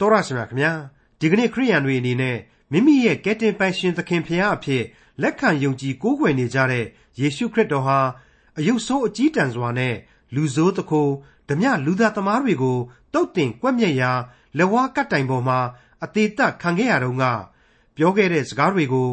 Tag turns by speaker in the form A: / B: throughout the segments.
A: တော်ရရှိမြခင်ဗျာဒီကနေ့ခရိယန်တွေအနေနဲ့မိမိရဲ့ကယ်တင်ပိုင်ရှင်သခင်ဖရာအဖြစ်လက်ခံယုံကြည်ကိုးကွယ်နေကြတဲ့ယေရှုခရစ်တော်ဟာအယုတ်ဆိုးအကြီးတန်းစွာနဲ့လူဆိုးတခိုးဓမြလူသားသမားတွေကိုတုတ်တင်ကွက်မြက်ရာလက်ဝါးကတ်တိုင်ပေါ်မှာအသေးသက်ခံခဲ့ရတော့ကပြောခဲ့တဲ့စကားတွေကို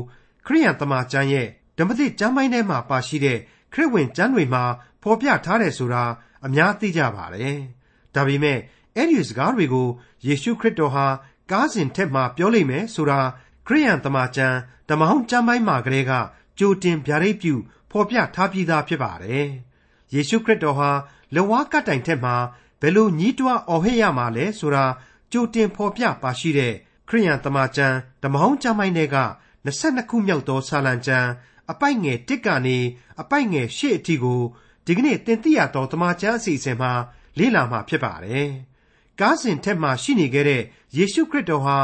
A: ခရိယန်တမန်ကျမ်းရဲ့ဓမ္မသစ်ကျမ်းပိုင်းထဲမှာပါရှိတဲ့ခရစ်ဝင်ကျမ်းတွေမှာဖော်ပြထားတယ်ဆိုတာအများသိကြပါတယ်။ဒါပေမဲ့ အဲ့ဒီစကားတွေကိုယေရှုခရစ်တော်ဟာကားစဉ်ထက်မှပြောလိမ့်မယ်ဆိုတာခရိယန်တမန်ကျမ်းဓမ္မဟောင်းကျမ်းပိုင်းမှာကလေးကကြိုတင်ဗျာဒိတ်ပြုဖော်ပြထားပြီးသားဖြစ်ပါတယ်။ယေရှုခရစ်တော်ဟာလက်ဝါးကတ်တိုင်ထက်မှာဘယ်လိုညှိတွားအော်ဟစ်ရမှာလဲဆိုတာကြိုတင်ဖော်ပြပါရှိတဲ့ခရိယန်တမန်ကျမ်းဓမ္မဟောင်းကျမ်းပိုင်းတွေက22ခုမြောက်သောဆာလံကျမ်းအပိုက်ငယ်1ကနေအပိုက်ငယ်8အထိကိုဒီကနေ့သင်သိရသောတမန်ကျမ်းအစီအစဉ်မှာလေ့လာမှာဖြစ်ပါတယ်။ ကားစဉ်ထက်မှရှိနေခဲ့တဲ့ယေရှုခရစ်တော်ဟာ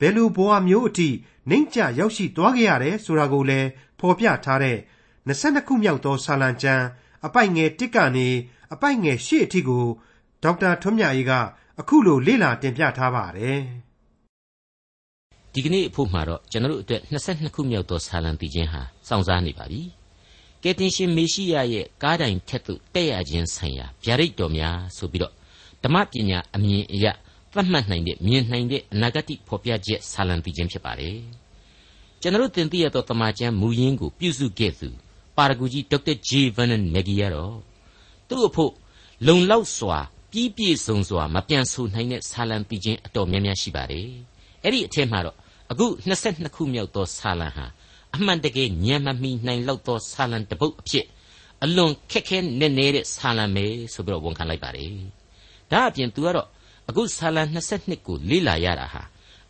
A: ဘယ်လိုဘဝမျိုးအထိနှိမ့်ချရောက်ရှိသွားခဲ့ရတယ်ဆိုတာကိုလည်းဖော်ပြထားတဲ့22ခုမြောက်သောဆာလံကျမ်းအပိုက်ငယ်1ကနေအပိုက်ငယ်8အထိကိုဒေါက်တာထွန်းမြတ်အေးကအခုလိုလေ့လာတင်ပြထားပါတယ်။
B: ဒီကနေ့အဖို့မှာတော့ကျွန်တော်တို့အတွက်22ခုမြောက်သောဆာလံတည်ခြင်းဟာစောင့်စားနေပါပြီ။ကယ်တင်ရှင်မေရှိယရဲ့ကားတိုင်ထက်သို့တက်ရခြင်းဆိုင်ရာဗျာဒိတ်တော်များဆိုပြီးတော့ ဓမ္မပညာအမြင်အရသတ်မှတ်နိုင်တဲ့မြင်နိုင်တဲ့အနာဂတ်ဖော်ပြချက်ဆာလံတည်ခြင်းဖြစ်ပါတယ်။ကျွန်တော်တို့သင်သိရသောတမန်ကျမ်းမူရင်းကိုပြုစုခဲ့သူပါရဂူကြီးဒေါက်တာဂျေဗန်နန်မက်ဂီယာတော့သူ့အဖို့လုံလောက်စွာပြီးပြည့်စုံစွာမပြန်ဆိုနိုင်တဲ့ဆာလံတည်ခြင်းအတော်များများရှိပါတယ်။အဲ့ဒီအထက်မှာတော့အခု22ခုမြောက်သောဆာလံဟာအမှန်တကယ်ညံမမီနိုင်လောက်သောဆာလံတပုတ်အဖြစ်အလွန်ခက်ခဲနဲ့နေတဲ့ဆာလံပဲဆိုပြီးတော့ဝန်ခံလိုက်ပါတယ်။ ဒါအပြင်သူကတော့အခုဆာလံ22ကိုလေ့လာရတာဟာ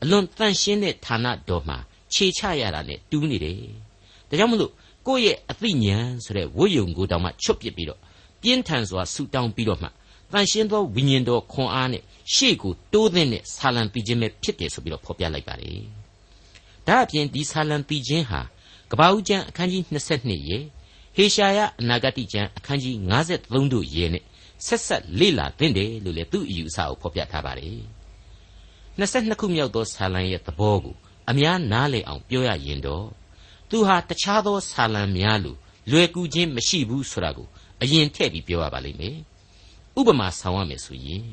B: အလွန်တန်ရှင်းတဲ့ဌာနတော်မှာခြေချရတာနဲ့တူးနေတယ်။ဒါကြောင့်မလို့ကိုယ့်ရဲ့အသိဉာဏ်ဆိုတဲ့ဝိယုံကိုတောင်မှချွတ်ပစ်ပြီးတော့ပြင်းထန်စွာဆူတောင်းပြီးတော့မှတန်ရှင်းသောဝိညာဉ်တော်ခွန်အားနဲ့ရှေ့ကိုတိုးသင့်တဲ့ဆာလံပီခြင်းပဲဖြစ်တယ်ဆိုပြီးတော့ဖော်ပြလိုက်ပါတယ်။ဒါအပြင်ဒီဆာလံပီခြင်းဟာကပ္ပဦးကျမ်းအခန်းကြီး22ရဲ့ဟေရှာယအနာဂတိကျမ်းအခန်းကြီး53တို့ရဲ့နဲ့ ဆက်ဆက်လေ့လာသင့်တယ်လို့လည်းသူ့အယူအဆကိုဖော်ပြထားပါတယ်။22ခုမြောက်သောဆာလံရဲ့သဘောကိုအများနားလည်အောင်ပြောရရင်တော့သူဟာတခြားသောဆာလံများလိုလွယ်ကူခြင်းမရှိဘူးဆိုတာကိုအရင်ထည့်ပြီးပြောရပါလိမ့်မယ်ဥပမာဆောင်ရမယ်ဆိုရင်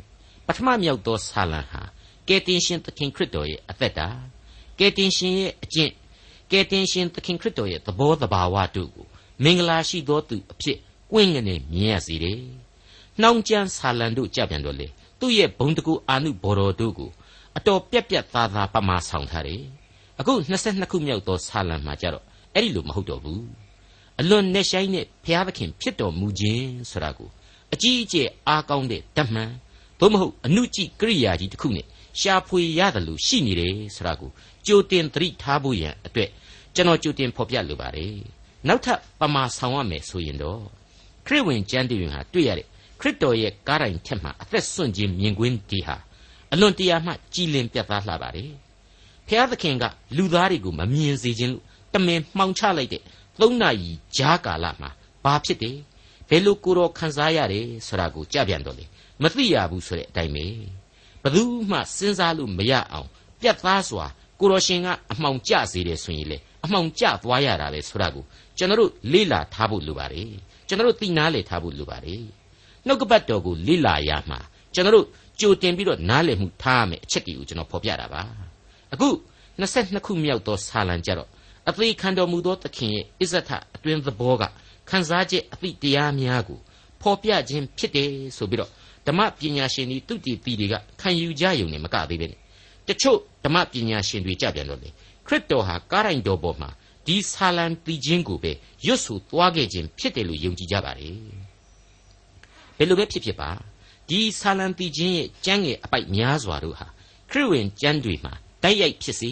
B: ပထမမြောက်သောဆာလံဟာကယ်တင်ရှင်သခင်ခရစ်တော်ရဲ့အသက်တာကယ်တင်ရှင်ရဲ့အကျင့်ကယ်တင်ရှင်သခင်ခရစ်တော်ရဲ့သဘောတဘာဝတို့ကိုမင်္ဂလာရှိသောသူအဖြစ်ကွင့်ငနဲ့မြင်ရစေတယ်။ နှောင်းကျမ်းဆာလံတို့ကြပြန်တော့လေသူ့ရဲ့ဘုံတကူအာနုဘော်တော်တို့ကိုအတော်ပြက်ပြက်သားသားပမာဆောင်ထားတယ်။အခု22ခုမြောက်သောဆာလံမှာကြတော့အဲ့ဒီလိုမဟုတ်တော့ဘူး။အလွန်နဲ့ဆိုင်တဲ့ဘုရားသခင်ဖြစ်တော်မူခြင်းဆိုတာကိုအကြီးအကျယ်အားကောင်းတဲ့ဓမ္မန်သို့မဟုတ်အနုကြည့်ကိရိယာကြီးတစ်ခုနဲ့ရှာဖွေရတယ်လို့ရှိနေတယ်ဆိုတာကိုကြိုတင်သတိထားဖို့ရန်အတွက်ကျွန်တော်ကြိုတင်ဖော်ပြလိုပါတယ်နောက်ထပ်ပမာဆောင်ရမယ်ဆိုရင်တော့ခရစ်ဝင်ကျမ်းတည်ရင်ဟာတွေ့ရတဲ့ခ ရစ်တော်ရဲ့ကားတိုင်ထက်မှာအသက်ဆွန့်ခြင်းမြင်ကွင်းဒီဟာအလွန်တရာမှကြည်လင်ပြတ်သားလှပါတယ်ဖျားသခင်ကလူသားတွေကိုမမြင်စေခြင်းလို့တမင်မှောင်ချလိုက်တဲ့သုံးနာရီကြားကာလမှာဘာဖြစ်တယ်ဘယ်လိုကိုယ်တော်ခံစားရတယ်ဆိုတာကိုကြပြန်တော့လေမသိရဘူးဆိုတဲ့အတိုင်းပဲဘသူမှစဉ်းစားလို့မရအောင်ပြတ်သားစွာကိုတော်ရှင်ကအမှောင်ကျစေတယ်ဆိုရင်လေအမှောင်ကျသွားရတာပဲဆိုတာကိုကျွန်တော်တို့လေ့လာထားဖို့လိုပါတယ်ကျွန်တော်တို့သိနာလေထားဖို့လိုပါတယ် နှုတ်ကပတ်တော်ကိုလေ့လာရမှာကျွန်တော်တို့ကြိုတင်ပြီးတော့နားလည်မှုထားရမယ်အချက်တွေကိုကျွန်တော်ဖော်ပြတာပါအခု22ခုမြောက်သောဆာလံကြတော့အသေးခံတော်မူသောသခင်ရဲ့အစ္ဆထအတွင်းသဘောကခံစားချက်အသည့်တရားများကိုဖော်ပြခြင်းဖြစ်တယ်ဆိုပြီးတော့ဓမ္မပညာရှင်တွေသူတည်တည်တွေကခံယူကြယုံနဲ့မကသေးပဲနဲ့တချို့ဓမ္မပညာရှင်တွေကြပြန်တော့လေခရစ်တော်ဟာကားရိုင်တော်ပေါ်မှာဒီဆာလံတီခြင်းကိုပဲရွတ်ဆိုသွားခဲ့ခြင်းဖြစ်တယ်လို့ယုံကြည်ကြပါတယ် ဘယ်လိုပဲဖြစ်ဖြစ်ပါဒီဆာလံတီခြင်းရဲ့ကျမ်းငယ်အပိုက်များစွာတို့ဟာခရစ်ဝင်ကျမ်းတွေမှာတိုက်ရိုက်ဖြစ်စီ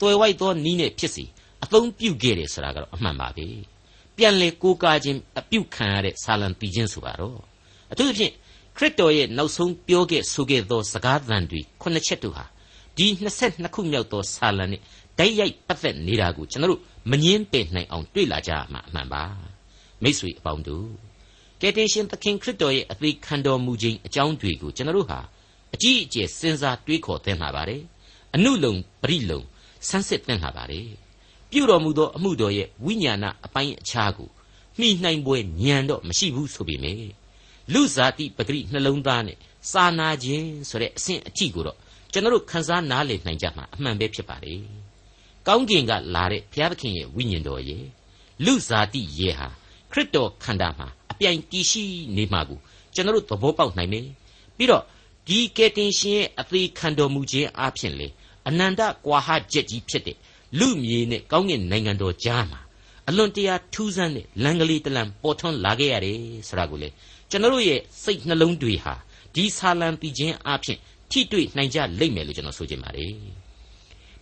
B: တွယ်ဝိုက်သောနီးနဲ့ဖြစ်စီအသုံးပြုခဲ့တယ်ဆိုတာကတော့အမှန်ပါပဲပြန်လေကိုးကားခြင်းအပြုခံရတဲ့ဆာလံတီခြင်းဆိုပါတော့အထူးသဖြင့်ခရစ်တော်ရဲ့နောက်ဆုံးပြောခဲ့ဆိုခဲ့သောစကားသံတွေခုနှစ်ချက်တို့ဟာဒီ22ခုမြောက်သောဆာလံနဲ့တိုက်ရိုက်ပတ်သက်နေတာကိုကျွန်တော်တို့မငင်းပယ်နိုင်အောင် တွေ့လာကြရမှာအမှန်ပါမိတ်ဆွေအပေါင်းတို့ ကယ်တင်ရှင်သခင်ခရစ်တော်ရဲ့အသေးခံတော်မူခြင်းအကြောင်းတွေကိုကျွန်တော်တို့ဟာအကြီးအကျယ်စဉ်းစားတွေးခေါ်သင့်လာပါတယ်အနုလုံပရိလုံဆန်းစစ်သင့်လာပါတယ်ပြုတော်မူသောအမှုတော်ရဲ့ဝိညာဏအပိုင်းအခြားကိုမိနှိုင်းပွဲညံတော့မရှိဘူးဆိုပေမယ့်လူဇာတိပဂရိနှလုံးသားနဲ့စာနာခြင်းဆိုတဲ့အဆင့်အထိကိုတော့ကျွန်တော်တို့ခန်းစားနားလည်နိုင်ကြမှာအမှန်ပဲဖြစ်ပါလေကောင်းကင်ကလာတဲ့ဘုရားသခင်ရဲ့ဝိညာဉ်တော်ရဲ့လူဇာတိရဲ့ဟာခရစ်တော်ခန္ဓာမှာ အပြိုင်တည်ရှိနေမှာကိုကျွန်တော်တို့သဘောပေါက်နိုင်မယ်ပြီးတော့ဒီကယ်တင်ရှင်ရဲ့အသေးခံတော်မူခြင်းအပြင်လေအနန္တကွာဟချက်ကြီးဖြစ်တဲ့လူမြေနဲ့ကောင်းကင်နိုင်ငံတော်ကြားမှာအလွန်တရာထူးဆန်းတဲ့လံကလေးတလံပေါ်ထွန်းလာခဲ့ရတယ်ဆိုတာကိုလေကျွန်တော်တို့ရဲ့စိတ်နှလုံးတွေဟာဒီဆာလံပီခြင်းအပြင်ထိတွေ့နိုင်ကြလိမ့်မယ်လို့ကျွန်တော်ဆိုချင်ပါတယ်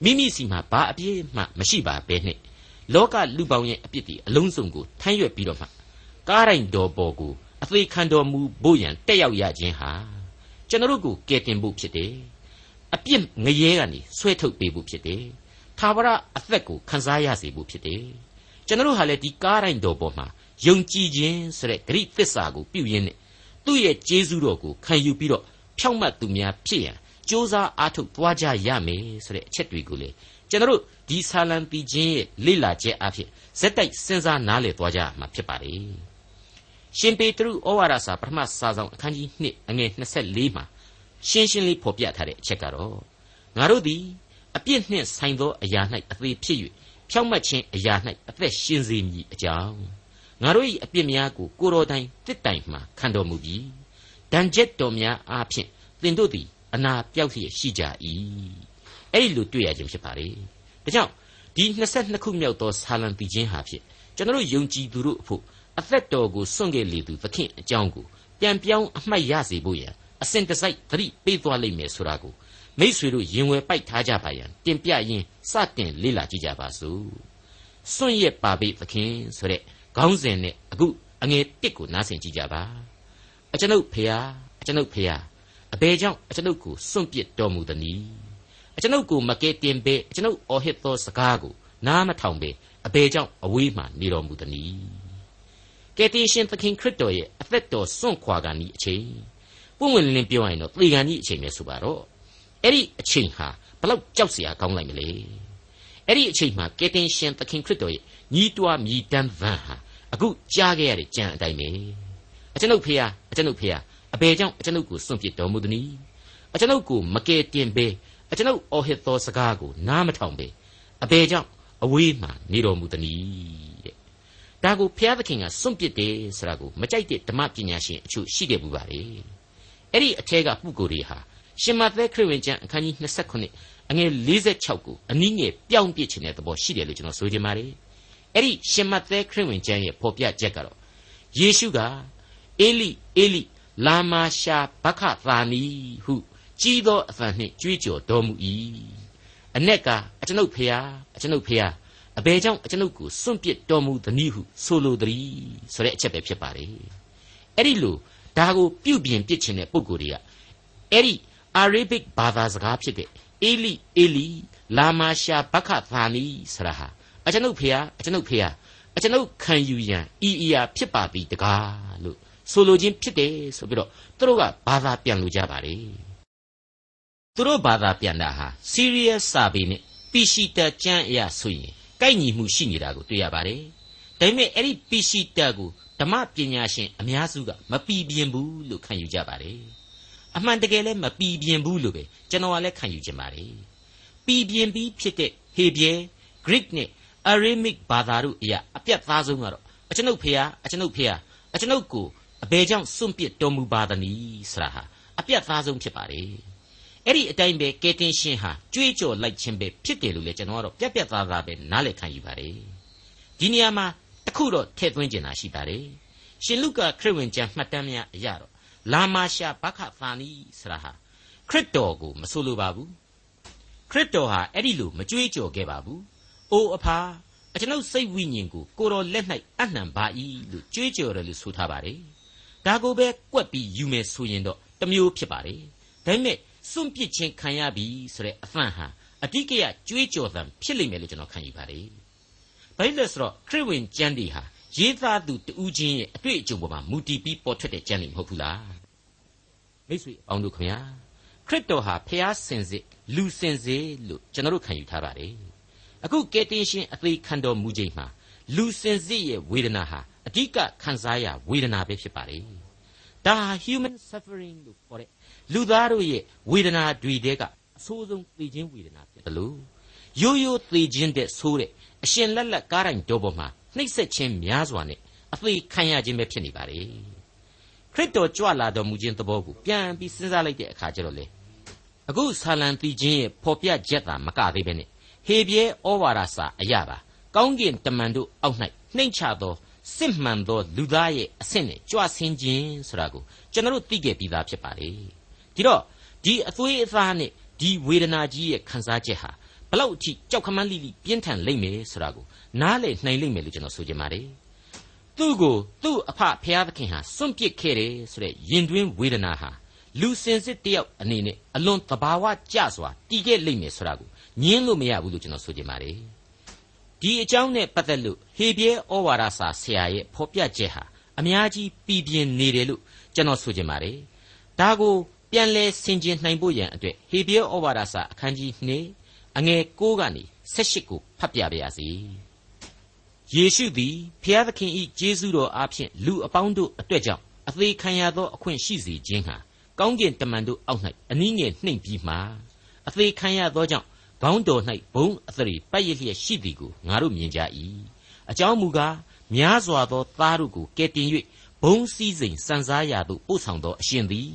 B: မိမိစီမှာဘာအပြည့်မှမရှိပါဘဲနဲ့လောကလူပေါင်းရဲ့အပြစ်တွေအလုံးစုံကိုထမ်းရွက်ပြီးတော့မှ ကားတိုင်းတော်ပေါ်ကိုအသေးခံတော်မူဖို့ရန်တက်ရောက်ရခြင်းဟာကျွန်တော်တို့ကိုကယ်တင်ဖို့ဖြစ်တယ်အပြစ်ငရဲကနေဆွဲထုတ်ပေးဖို့ဖြစ်တယ်သာဝရအသက်ကိုခံစားရစေဖို့ဖြစ်တယ်ကျွန်တော်တို့ဟာလည်းဒီကားတိုင်းတော်ပေါ်မှာယုံကြည်ခြင်းဆိုတဲ့ဂရိသစ္စာကိုပြုရင်းနဲ့သူ့ရဲ့ကျေးဇူးတော်ကိုခံယူပြီးတော့ဖြောင့်မတ်သူများဖြစ်ရန်ကြိုးစားအားထုတ်သွားကြရမယ်ဆိုတဲ့အချက်တွေကိုလေကျွန်တော်တို့ဒီဆာလံပီခြင်းရဲ့လေ့လာချက်အဖြစ်ဇက်တိုက်စဉ်းစားနားလည်သွားကြမှာဖြစ်ပါလေ ရှင်ပေတရုဩဝါဒစာပထမစာဆောင်အခန်းကြီး2အငယ်24မှာရှင်းရှင်းလေးဖော်ပြထားတဲ့အချက်ကတော့ငါတို့သည်အပြစ်နှင့်ဆိုင်သောအရာ၌အသေးဖြစ်၍ဖြောင့်မတ်ခြင်းအရာ၌အသက်ရှင်စေမည်အကြောင်းငါတို့၏အပြစ်များကိုကိုတော်တိုင်တစ်တိုင်မှခံတော်မူပြီးဒဏ်ချက်တော်များအားဖြင့်သင်တို့သည်အနာပြောက်လျက်ရှိကြ၏အဲ့ဒီလိုတွေ့ရခြင်းဖြစ်ပါလေဒါကြောင့်ဒီ22ခုမြောက်သောဆာလံပီခြင်းဟာဖြင့်ကျွန်တော်ယုံကြည်သူတို့အဖို့ အသက်တော်ကိုစွန့်ခဲ့လေသူသခင်အကြောင်းကိုပြန်ပြောင်းအမှတ်ရစေဖို့ရန်အစဉ်တစိုက်သတိပေးသွားလိမ့်မယ်ဆိုတာကိုမိษွေတို့ရင်ဝယ်ပိုက်ထားကြပါရန်တင်ပြရင်းစတင်လေ့လာကြည့်ကြပါစို့စွန့်ရက်ပါပိသခင်ဆိုတဲ့ခေါင်းစဉ်နဲ့အခုအငယ်တစ်ကိုနားဆင်ကြည့်ကြပါအကျွန်ုပ်ဖေဟာအကျွန်ုပ်ဖေဟာအဘယ်ကြောင့်အကျွန်ုပ်ကိုစွန့်ပစ်တော်မူသနည်းအကျွန်ုပ်ကိုမကဲတင်ပေအကျွန်ုပ်အော်ဟစ်သောစကားကိုနားမထောင်ပေအဘယ်ကြောင့်အဝေးမှနေတော်မူသနည်း ကယ်တင်ရှင်သခင်ခရစ်တော်ရဲ့အသက်တော်စွန့်ခွာကန်ဤအချိန်ပွင့်ဝင်လင်းပြောရရင်တော့သေကန်ဤအချိန်ပဲဆိုပါတော့အဲ့ဒီအချိန်ဟာဘလောက်ကြောက်စရာကောင်းလိုက်မလဲအဲ့ဒီအချိန်မှာကယ်တင်ရှင်သခင်ခရစ်တော်ရဲ့ညီးတွားမြည်တမ်းဗန်ဟာအခုကြားခဲ့ရတဲ့ကြံအတိုင်းပဲအကျွန်ုပ်ဖေဟာအကျွန်ုပ်ဖေဟာအဘယ်ကြောင့်အကျွန်ုပ်ကိုစွန့်ပစ်တော်မူသနည်းအကျွန်ုပ်ကိုမကယ်တင်ပေအကျွန်ုပ်အော်ဟစ်သောစကားကိုနားမထောင်ပေအဘယ်ကြောင့်အဝေးမှနေတော်မူသနည်းတဲ့ ဒါကိုဘုရားသခင်ကစွန့်ပစ်တယ်ဆိုတာကိုမကြိုက်တဲ့ဓမ္မပညာရှင်အချို့ရှိခဲ့ဘူးပါလေအဲ့ဒီအထက်ကပုဂ္ဂိုလ်တွေဟာရှင်မသက်ခရစ်ဝင်ကျမ်းအခန်းကြီး29အငယ်46ကိုအနည်းငယ်ပြောင်းပြစ်ခြင်းတဲ့သဘောရှိတယ်လို့ကျွန်တော်ဆိုချင်ပါတယ်အဲ့ဒီရှင်မသက်ခရစ်ဝင်ကျမ်းရဲ့ဖော်ပြချက်ကတော့ယေရှုကအေလိအေလိလာမာရှာဘခသာနီဟုကြီးသောအသံနှင့်ကြွေးကြော်တော်မူ၏အ내ကအကျွန်ုပ်ဖျားအကျွန်ုပ်ဖျား အဘယ်ကြောင့်အကျွန်ုပ်ကိုစွန့်ပစ်တော်မူသနည်းဟုဆိုလိုသည်ဆိုတဲ့အချက်ပဲဖြစ်ပါတယ်အဲ့ဒီလိုဒါကိုပြုပြင်ပြစ်ခြင်းတဲ့ပုံကိုယ်တွေကအဲ့ဒီအာရေဘစ်ဘာသာစကားဖြစ်တဲ့အေလိအေလီလာမာရှာဘခသာနီဆရာဟာအကျွန်ုပ်ဖျားအကျွန်ုပ်ဖျားအကျွန်ုပ်ခံယူရန်ဤဤယာဖြစ်ပါသည်တကားလို့ဆိုလိုခြင်းဖြစ်တယ်ဆိုပြီးတော့သူတို့ကဘာသာပြန်လို့ကြပါလေသူတို့ဘာသာပြန်တာဟာ serious စာပေနဲ့ပိရှိတကျမ်းအရာဆိုရင် ကိုက်ညီမှုရှိနေတာကိုတွေ့ရပါတယ်ဒါပေမဲ့အဲ့ဒီပိရှိတကိုဓမ္မပညာရှင်အများစုကမပီပြင်ဘူးလို့ခံယူကြပါတယ်အမှန်တကယ်လည်းမပီပြင်ဘူးလို့ပဲကျွန်တော်ကလည်းခံယူကြပါတယ်ပီပြင်ပြီးဖြစ်တဲ့ဟေဘရဲ Greek နဲ့ Aramic ဘာသာတို့အရာအပြတ်သားဆုံးကတော့အကျွန်ုပ်ဖေဟာအကျွန်ုပ်ဖေဟာအကျွန်ုပ်ကိုအဘယ်ကြောင့်စွန့်ပစ်တော်မူပါသနည်းဆရာဟာအပြတ်သားဆုံးဖြစ်ပါတယ် အဲ့ဒီအတိုင်းပဲကယ်တင်ရှင်ဟာကြွေးကြော်လိုက်ခြင်းပဲဖြစ်တယ်လို့လည်းကျွန်တော်ကတော့ပြက်ပြက်သားသားပဲနားလည်ခံယူပါတယ်ဒီနေရာမှာတခုတော့ထည့်သွင်းကျင်တာရှိပါတယ်ရှင်လုကာခရစ်ဝင်ကျမ်းမှတ်တမ်းများအရတော့လာမာရှာဘခသာနီဆရာဟာခရစ်တော်ကိုမဆိုလိုပါဘူးခရစ်တော်ဟာအဲ့ဒီလိုမကြွေးကြော်ခဲ့ပါဘူးအိုအဖာအကျွန်ုပ်စိတ်ဝိညာဉ်ကိုကိုတော်လက်၌အနှံပါ၏လို့ကြွေးကြော်တယ်လို့ဆိုထားပါတယ်ဒါကိုပဲကွက်ပြီးယူမယ်ဆိုရင်တော့တမျိုးဖြစ်ပါတယ်ဒါပေမဲ့ စွန့်ပစ်ခြင်းခံရပြီဆိုတဲ့အဖန်ဟာအတိကရကြွေးကြော်သံဖြစ်လိမ့်မယ်လို့ကျွန်တော်ခံယူပါတယ်ဘာလို့လဲဆိုတော့ခရစ်ဝင်ကျမ်းတွေဟာရေးသားသူတူးချင်းရဲ့အတွေ့အကြုံပေါ်မှာမူတည်ပြီးပေါ်ထွက်တဲ့ကျမ်းတွေမဟုတ်ဘူးလားမိတ်ဆွေအပေါင်းတို့ခင်ဗျာခခရစ်တော်ဟာဖျားစင်စစ်လူစင်စစ်လို့ကျွန်တော်တို့ခံယူထားပါတယ်အခုကယ်တင်ရှင်အသေးခံတော်မူခြင်းမှာလူစင်စစ်ရဲ့ဝေဒနာဟာအဓိကခံစားရဝေဒနာပဲဖြစ်ပါတယ်ဒါဟာ human suffering လို့ခေါ်တဲ့ လူသားတို့ရဲ့ဝေဒနာတွေတဲကအဆိုးဆုံးသိခြင်းဝေဒနာဖြစ်တယ်လို့ရိုးရိုးသိခြင်းတဲ့ဆိုးတဲ့အရှင်လက်လက်ကားတိုင်းတော်ပေါ်မှာနှိပ်စက်ခြင်းများစွာနဲ့အသေးခံရခြင်းပဲဖြစ်နေပါတယ်ခရစ်တော်ကြွလာတော်မူခြင်းသဘောကိုပြန်ပြီးစဉ်းစားလိုက်တဲ့အခါကျတော့လေအခုဆာလံတီခြင်းရဲ့ဖော်ပြချက်သာမကသေးပဲနဲ့ဟေပြဲဩဝါဒစာအရာပါကောင်းကင်တမန်တို့အောက်၌နှိမ့်ချသောစစ်မှန်သောလူသားရဲ့အဆင့်နဲ့ကြွဆင်းခြင်းဆိုတာကိုကျွန်တော်တို့သိခဲ့ပြီးသားဖြစ်ပါလေ ဒီတော့ဒီအသွေးအသားနဲ့ဒီဝေဒနာကြီးရဲ့ခံစားချက်ဟာဘလောက်အထိကြောက်ခမန်းလိလိပြင်းထန်လိမ့်မယ်ဆိုတာကိုနားလည်နိုင်လိမ့်မယ်လို့ကျွန်တော်ဆိုချင်ပါတယ်သူ့ကိုသူ့အဖဖျားသခင်ဟာစွန့်ပစ်ခဲ့တယ်ဆိုတဲ့ယင်တွင်းဝေဒနာဟာလူစင်စစ်တယောက်အနေနဲ့အလွန်သဘာဝကျစွာတည်ခဲ့လိမ့်မယ်ဆိုတာကိုညင်းလို့မရဘူးလို့ကျွန်တော်ဆိုချင်ပါတယ်ဒီအကြောင်းနဲ့ပတ်သက်လို့ဟေပြဲဩဝါဒစာဆရာရဲ့ဖော်ပြချက်ဟာအများကြီးပြည်ပြင်းနေတယ်လို့ကျွန်တော်ဆိုချင်ပါတယ်ဒါကို ပြန်လဲဆင်ခြင်နိုင်ဖို့ရန်အတွက်ဟေပြဲဩဝါဒစာအခန်းကြီး2အငယ်6ကနေ18ကိုဖတ်ပြပါရစေယေရှုသည်ဖျားသခင်ဤကျေးဇူးတော်အားဖြင့်လူအပေါင်းတို့အတွက်ကြောင့်အသေးခံရသောအခွင့်ရှိစေခြင်းဟာကောင်းကင်တမန်တို့အောက်၌အနည်းငယ်နှိမ့်ပြီးမှအသေးခံရသောကြောင့်ခေါင်းတော်၌ဘုံအသရေပတ်ရလျက်ရှိသည်ကိုငါတို့မြင်ကြ၏အကြောင်းမူကားများစွာသောသားတို့ကိုကယ်တင်၍ဘုံစည်းစိမ်စံစားရာသို့ပို့ဆောင်သောအရှင်သည်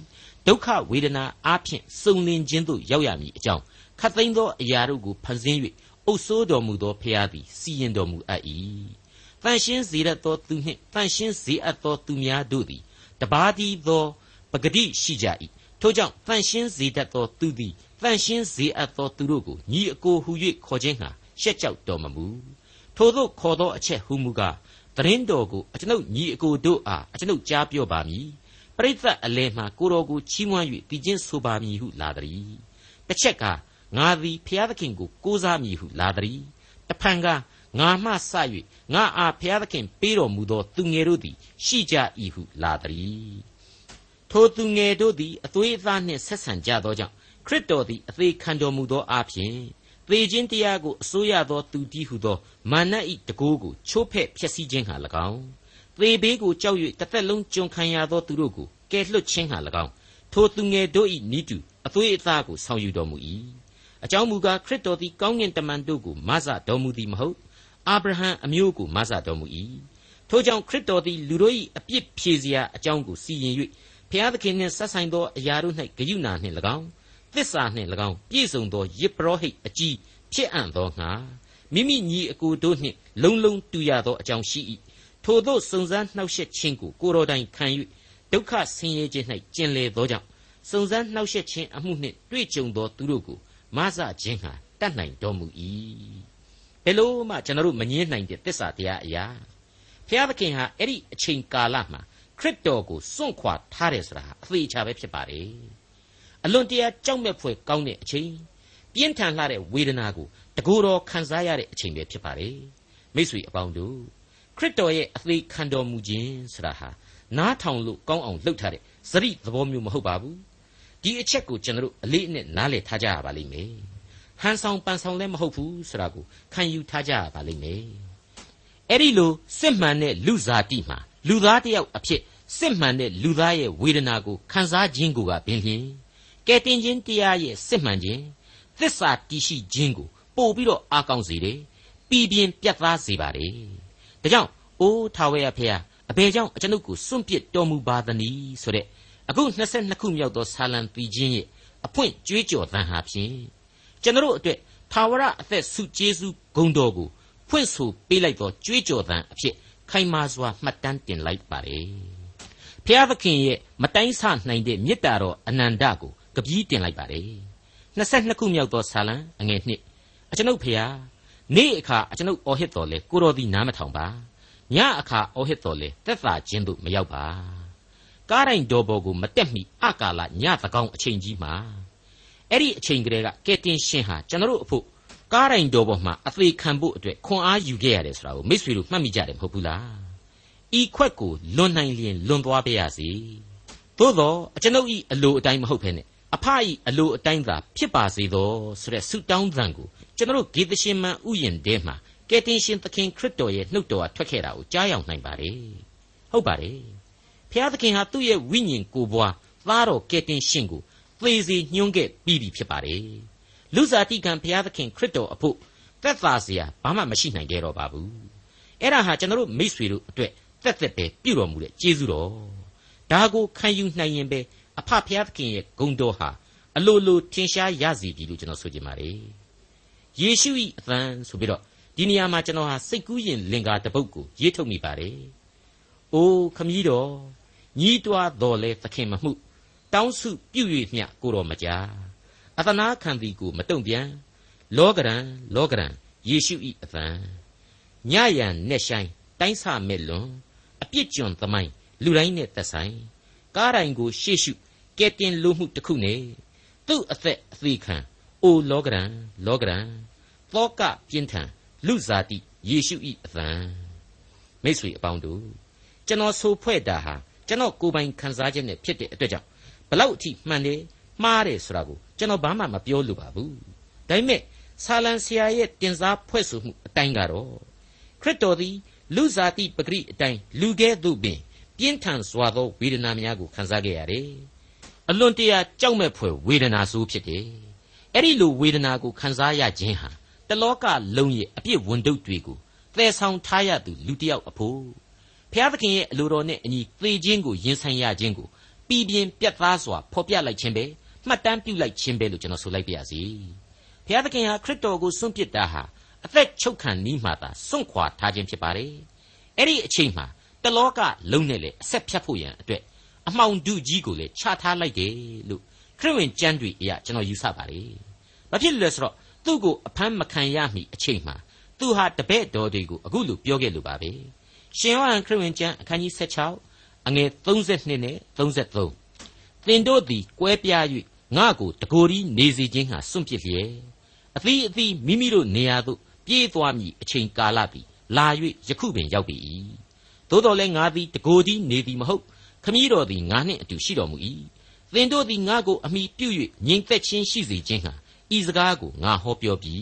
B: ဒုက္ခဝေဒနာအားဖြင့်စုံလင်ခြင်းသို့ရောက်ရမည်အကြောင်းခတ်သိမ်းသောအရာတို့ကိုဖန်ဆင်း၍အုပ်ဆိုးတော်မူသောဖရာသည်စီရင်တော်မူအပ်၏တန်ရှင်းစေရသောသူနှင့်တန်ရှင်းစေအပ်သောသူများတို့သည်တပါးသည်သောပဂတိရှိကြ၏ထို့ကြောင့်တန်ရှင်းစေတတ်သောသူသည်တန်ရှင်းစေအပ်သောသူတို့ကိုညီအကိုဟူ၍ခေါ်ခြင်းဟာရှက်ကြောက်တော်မမူထို့သောခေါ်သောအချက်ဟူမူကားသတင်းတော်ကိုအကျွန်ုပ်ညီအကိုတို့အားအကျွန်ုပ်ကြားပြောပါမည် ပရိသတ်အလယ်မှကိုတော်ကိုချီးမွမ်း၍တည်ခြင်းဆိုပါမည်ဟုလာသည်တစ်ချက်ကငါသည်ဖျားသခင်ကိုကိုးစားမည်ဟုလာသည်တဖန်ကငါမှစ၍ငါအားဖျားသခင်ပေးတော်မူသောသူငယ်တို့သည် ရှိကြ၏ဟုလာသည်ထိုသူငယ်တို့သည်အသွေးအသားနှင့်ဆက်ဆံကြသောကြောင့်ခရစ်တော်သည်အသေးခံတော်မူသောအဖြစ်သေခြင်းတရားကိုအစိုးရသောသူတည်းဟုသောမာန၏တကိုးကိုချိုးဖဲ့ဖျက်ဆီးခြင်းဟာ၎င်း သေဘေးကိုကြောက်၍တစ်သက်လုံးကြုံခံရသောသူတို့ကိုကယ်လွတ်ခြင်းဟာ၎င်းထိုသူငယ်တို့၏နိတုအသွေးအသားကိုဆောင်ယူတော်မူ၏အကြောင်းမူကားခရစ်တော်သည်ကောင်းကင်တမန်တို့ကိုမဆတော်မူသည်မဟုတ်အာဗြဟံအမျိုးကိုမဆတော်မူ၏ထို့ကြောင့်ခရစ်တော်သည်လူတို့၏အပြစ်ဖြေစရာအကြောင်းကိုစီရင်၍ဖျားသခင်နှင့်ဆက်ဆိုင်သောအရာတို့၌ဂရုဏာနှင့်၎င်းသစ္စာနှင့်၎င်းပြည့်စုံသောယစ်ပရောဟိတ်အကြီးဖြစ်အံ့သောငါမိမိညီအကိုတို့နှင့်လုံလုံတူရသောအကြောင်းရှိ၏ ထိုသောစုံစမ်းနှောက်ယှက်ခြင်းကိုကိုတော်တိုင်ခံ၍ဒုက္ခဆင်းရဲခြင်း၌ကျင်လည်သောကြောင့်စုံစမ်းနှောက်ယှက်ခြင်းအမှုနှင့်တွေ့ကြုံသောသူတို့ကိုမဆခြင်းဟာတတ်နိုင်တော်မူ၏ဘယ်လို့မှကျွန်တော်တို့မငြင်းနိုင်တဲ့သစ္စာတရားအရာဖျားသခင်ဟာအဲ့ဒီအချိန်ကာလမှာခရစ်တော်ကိုစွန့်ခွာထားတယ်ဆိုတာအသေးချာပဲဖြစ်ပါတယ်အလွန်တရာကြောက်မဲ့ဖွယ်ကောင်းတဲ့အချိန်ပြင်းထန်လှတဲ့ဝေဒနာကိုတကူတော်ခံစားရတဲ့အချိန်ပဲဖြစ်ပါတယ်မိတ်ဆွေအပေါင်းတို့ ခရစ်တော်ရဲ့အသေးခံတော်မူခြင်းဆိုတာဟာနားထောင်လို့ကောင်းအောင်လှုပ်ထားတဲ့စရိသဘောမျိုးမဟုတ်ပါဘူးဒီအချက်ကိုကျွန်တော်တို့အလေးအနက်နားလည်ထားကြရပါလိမ့်မယ်ဟန်ဆောင်ပန်ဆောင်လည်းမဟုတ်ဘူးဆိုတာကိုခံယူထားကြရပါလိမ့်မယ်အဲ့ဒီလိုစစ်မှန်တဲ့လူစားတိမှာလူသားတယောက်အဖြစ်စစ်မှန်တဲ့လူသားရဲ့ဝေဒနာကိုခံစားခြင်းကိုကပင်လျင်ကဲတင်ခြင်းတရားရဲ့စစ်မှန်ခြင်းသစ္စာတည်ရှိခြင်းကိုပို့ပြီးတော့အားကောင်းစေတယ်ပြည်ပြင်းပြတ်သားစေပါတယ် ဒါကြောင့်အိုးထာဝရဖေဟာအဘယ်ကြောင့်အကျွန်ုပ်ကိုစွန့်ပစ်တော်မူပါသနည်းဆိုတဲ့အခု22ခုမြောက်သောဆာလံပီခြင်းရဲ့အဖွင့်ကြွေးကြော်သံဟာဖြင့်ကျွန်တော်အတွက်ထာဝရအသက်ဆုကျေးဇူးဂုဏ်တော်ကိုဖွင့်ဆိုပေးလိုက်သောကြွေးကြော်သံအဖြစ်ခိုင်မာစွာမှတ်တမ်းတင်လိုက်ပါတယ်ဖျားသခင်ရဲ့မတိုင်းဆနိုင်တဲ့မေတ္တာတော်အနန္တကိုကပီးတင်လိုက်ပါတယ်22ခုမြောက်သောဆာလံအငယ်1အကျွန်ုပ်ဖျား နေ့အခါအကျွန်ုပ်အော်ဟစ်တော်လေကိုတော်သည်နားမထောင်ပါညအခါအော်ဟစ်တော်လေတက်တာခြင်းသို့မရောက်ပါကားတိုင်းတော်ပေါ်ကိုမတက်မီအကာလညသကောင်းအချိန်ကြီးမှာအဲ့ဒီအချိန်ကလေးကကဲတင်ရှင်ဟာကျွန်တော်တို့အဖို့ကားတိုင်းတော်ပေါ်မှာအသေးခံဖို့အတွက်ခွန်အားယူခဲ့ရတယ်ဆိုတာကိုမိတ်ဆွေတို့မှတ်မိကြတယ်မဟုတ်ဘူးလားဤခွက်ကိုလွန်နိုင်လျင်လွန်သွားပါရစေသို့တော့အကျွန်ုပ်ဤအလိုအတိုင်းမဟုတ်ဘဲနဲ့အဖအီအလိုအတိုင်းသာဖြစ်ပါစေသောဆိုတဲ့ဆုတောင်းသံကို ကျွန်တော်ဂေသရှင်မန်ဥယျာဉ်ထဲမှာကယ်တင်ရှင်သခင်ခရစ်တော်ရဲ့နှုတ်တော်ကထွက်ခဲ့တာကိုကြားရောက်နိုင်ပါတယ်ဟုတ်ပါတယ်ဖျားသခင်ဟာသူ့ရဲ့ဝိညာဉ်ကိုယ်ပွားသားတော်ကယ်တင်ရှင်ကိုသေစီညှွန်းခဲ့ပြီးပြီဖြစ်ပါတယ်လူစားတိကံဘုရားသခင်ခရစ်တော်အဖို့သက်သာเสียဘာမှမရှိနိုင်ကြတော့ပါဘူးအဲ့ဒါဟာကျွန်တော်တို့မိษွေတို့အတွက်သက်သက်ပဲပြုတော်မူတဲ့ကျေးဇူးတော်ဒါကိုခံယူနိုင်ရင်ပဲအဖဘုရားသခင်ရဲ့ဂုဏ်တော်ဟာအလိုလိုထင်ရှားရစီပြီလို့ကျွန်တော်ဆိုချင်ပါတယ် ယေရှု၏အသံဆိုပြီးတော့ဒီနေရာမှာကျွန်တော်ဟာစိတ်ကူးရင်လင်္ကာတပုတ်ကိုရေးထုတ်မိပါတယ်အိုးခမည်းတော်ညီးတွားတော်လဲသခင်မမှု တောင်းစုပြု၍မျှကိုတော်မကြားအသနာခံသည်ကိုမတုံ့ပြန်လောကရန်လောကရန်ယေရှု၏အသံညယံနဲ့ဆိုင်တိုင်းဆမဲ့လွန်အပြစ်ကျွန်သမိုင်းလူတိုင်းနဲ့သက်ဆိုင်ကားတိုင်းကိုရှေ့ရှုကဲတင်လို့မှုတစ်ခုနဲ့သူ့အသက်အသေးခံ အိုလောကရန်လောကရန်သောကပြင်းထန်လူစားတိယေရှု၏အသံမိတ်ဆွေအပေါင်းတို့ကျွန်တော်ဆိုဖွဲ့တာဟာကျွန်တော်ကိုယ်ပိုင်ခံစားချက်နဲ့ဖြစ်တဲ့အတွက်ကြောင့်ဘလောက်အထိမှန်တယ်မှားတယ်ဆိုတာကိုကျွန်တော်ဘာမှမပြောလိုပါဘူးဒါပေမဲ့ဆာလံဆရာရဲ့တင်စားဖွဲ့ဆိုမှုအတိုင်းကတော့ခရစ်တော်သည်လူစားတိပဂရိအတိုင်းလူကဲ့သို့ပင်ပြင်းထန်စွာသောဝေဒနာများကိုခံစားခဲ့ရတယ်အလွန်တရာကြောက်မဲ့ဖွယ်ဝေဒနာဆိုးဖြစ်တယ် အဲ့ဒီလိုဝေဒနာကိုခံစားရခြင်းဟာတလောကလုံးရဲ့အပြစ်ဝန်တုပ်တွေကိုသယ်ဆောင်ထားရသူလူတစ်ယောက်အဖို့ဘုရားသခင်ရဲ့အလိုတော်နဲ့အညီသေခြင်းကိုရင်ဆိုင်ရခြင်းကိုပြည်ပြင်းပြတ်သားစွာဖော်ပြလိုက်ခြင်းပဲမှတ်တမ်းပြုလိုက်ခြင်းပဲလို့ကျွန်တော်ဆိုလိုက်ပါရစေဘုရားသခင်ဟာခရစ်တော်ကိုစွန့်ပစ်တာဟာအသက်ချုပ်ခံနီးမှသာစွန့်ခွာထားခြင်းဖြစ်ပါတယ်အဲ့ဒီအချိန်မှာတလောကလုံးနဲ့လေအဆက်ဖြတ်ဖို့ရန်အတွက်အမှောင်ဒုကြီးကိုလေချထားလိုက်တယ်လို့ ခရစ်ဝင်ကျမ်းတွေအရာကျွန်တော်ယူဆပါတယ်ဘာဖြစ်လို့လဲဆိုတော့သူ့ကိုအဖမ်းမခံရမီအချိန်မှာသူဟာတပည့်တော်တွေကိုအခုလိုပြောခဲ့လို့ပါပဲရှင်ယောဟန်ခရစ်ဝင်ကျမ်းအခန်းကြီး16အငယ်32နဲ့33သင်တို့သည်ကွဲပြား၍ငါ့ကိုတကိုယ်ဒီနေစီခြင်းဟာစွန့်ပစ်လျက်အသီးအသီးမိမိတို့နေရာသို့ပြေးသွားမည်အချိန်ကာလသည်လာ၍ယခုပင်ရောက်ပြီသို့တော်လည်းငါသည်တကိုယ်ဒီနေသည်မဟုတ်ခမည်းတော်သည်ငါနှင့်အတူရှိတော်မူ၏ သင်တို့သည်ငါကိုအမိပြု၍ငြိမ်သက်ခြင်းရှိစေခြင်းဟာဤစကားကိုငါဟောပြောပြီ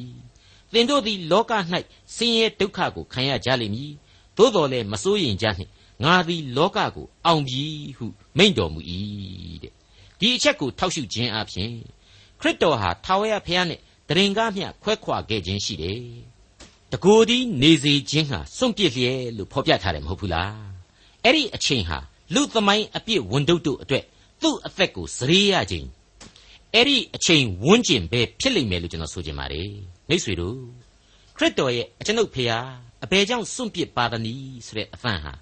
B: သင်တို့သည်လောက၌ဆင်းရဲဒုက္ခကိုခံရကြလိမ့်မည်သို့တော်လည်းမစိုးရင်ကြနှင့်ငါသည်လောကကိုအောင်ပြီဟုမိန့်တော်မူ၏တဲ့ဒီအချက်ကိုထောက်ရှုခြင်းအပြင်ခရစ်တော်ဟာထာဝရဘုရားနှင့်တရင်ကားမျှခွဲခွာခဲ့ခြင်းရှိတယ်တကိုယ်ဒီနေစေခြင်းဟာစွန့်ပစ်လျက်လို့ဖော်ပြထားတယ်မဟုတ်ဘူးလားအဲ့ဒီအချိန်ဟာလူသမိုင်းအပြစ်ဝန်တုတ်တို့အတွက် သူ့အသက်ကိုစရေရခြင်းအဲ့ဒီအချိန်ဝန်းကျင်ပဲဖြစ်လိမ့်မယ်လို့ကျွန်တော်ဆိုချင်ပါတယ်မိတ်ဆွေတို့ခရစ်တော်ရဲ့အကျွန်ုပ်ဖေဟာအဘယ်ကြောင့်စွန့်ပစ်ပါသနည်းဆိုတဲ့အသံဟာ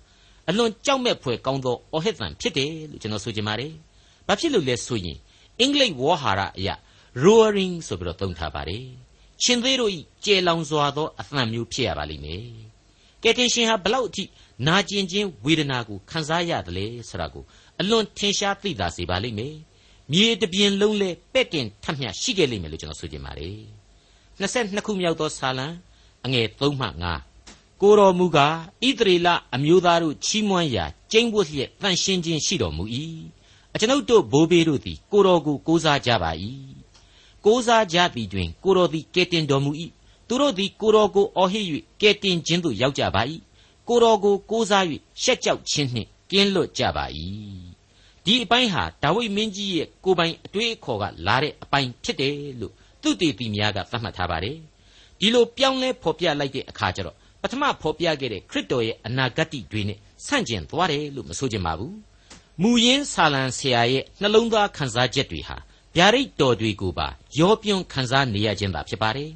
B: အလွန်ကြောက်မဲ့ဖွယ်ကောင်းသောအော်ဟစ်သံဖြစ်တယ်လို့ကျွန်တော်ဆိုချင်ပါတယ်ဘာဖြစ်လို့လဲဆိုရင်အင်္ဂလိပ်ဝေါ်ဟာရအရာ roaring ဆိုပြီးတော့သုံးထားပါတယ်ရှင်သေးတို့ဤကျေလောင်စွာသောအသံမျိုးဖြစ်ရပါလိမ့်မယ်ကယ်တင်ရှင်ဟာဘလောက်အထိနာကျင်ခြင်းဝေဒနာကိုခံစားရတယ်လေဆိုတာကို အလွန်ထင်ရှားသိသာစေပါလိမ့်မယ်မြေတပြင်လုံးလဲပဲ့တင်ထပ်မြရှိခဲ့လိမ့်မယ်လို့ကျွန်တော်ဆိုချင်ပါတယ်22ခုမြောက်သောဆာလံအငယ်3မှ5ကိုတော်မူကားဣသရေလအမျိုးသားတို့ချီးမွမ်းရာကျိန်းဝတ်လျက်တန်ရှင်းခြင်းရှိတော်မူ၏အကျွန်ုပ်တို့ဘိုးဘေးတို့သည်ကိုတော်ကိုကိုးစားကြပါ၏ကိုးစားကြသည်တွင်ကိုတော်သည်ကဲတင်တော်မူ၏သူတို့သည်ကိုတော်ကိုအော်ဟစ်၍ကဲတင်ခြင်းသို့ရောက်ကြပါ၏ကိုတော်ကိုကိုးစား၍ရှက်ကြောက်ခြင်းနှင့်ကင်းလွတ်ကြပါ၏ ဒီအပိုင်းဟာဒါဝိဒ်မင်းကြီးရဲ့ကိုယ်ပိုင်အတွေးအခေါ်ကလာတဲ့အပိုင်းဖြစ်တယ်လို့သူတေသီများကသတ်မှတ်ထားပါတယ်ဒီလိုပြောင်းလဲဖော်ပြလိုက်တဲ့အခါကျတော့ပထမဖော်ပြခဲ့တဲ့ခရစ်တော်ရဲ့အနာဂတ်တွေနဲ့ဆန့်ကျင်သွားတယ်လို့မဆိုချင်ပါဘူးမူရင်းဆာလံဆရာရဲ့နှလုံးသားခန်းစားချက်တွေဟာဗျာဒိတ်တော်တွေကိုပါရောပြွန်းခန်းစားနေရခြင်းသာဖြစ်ပါတယ်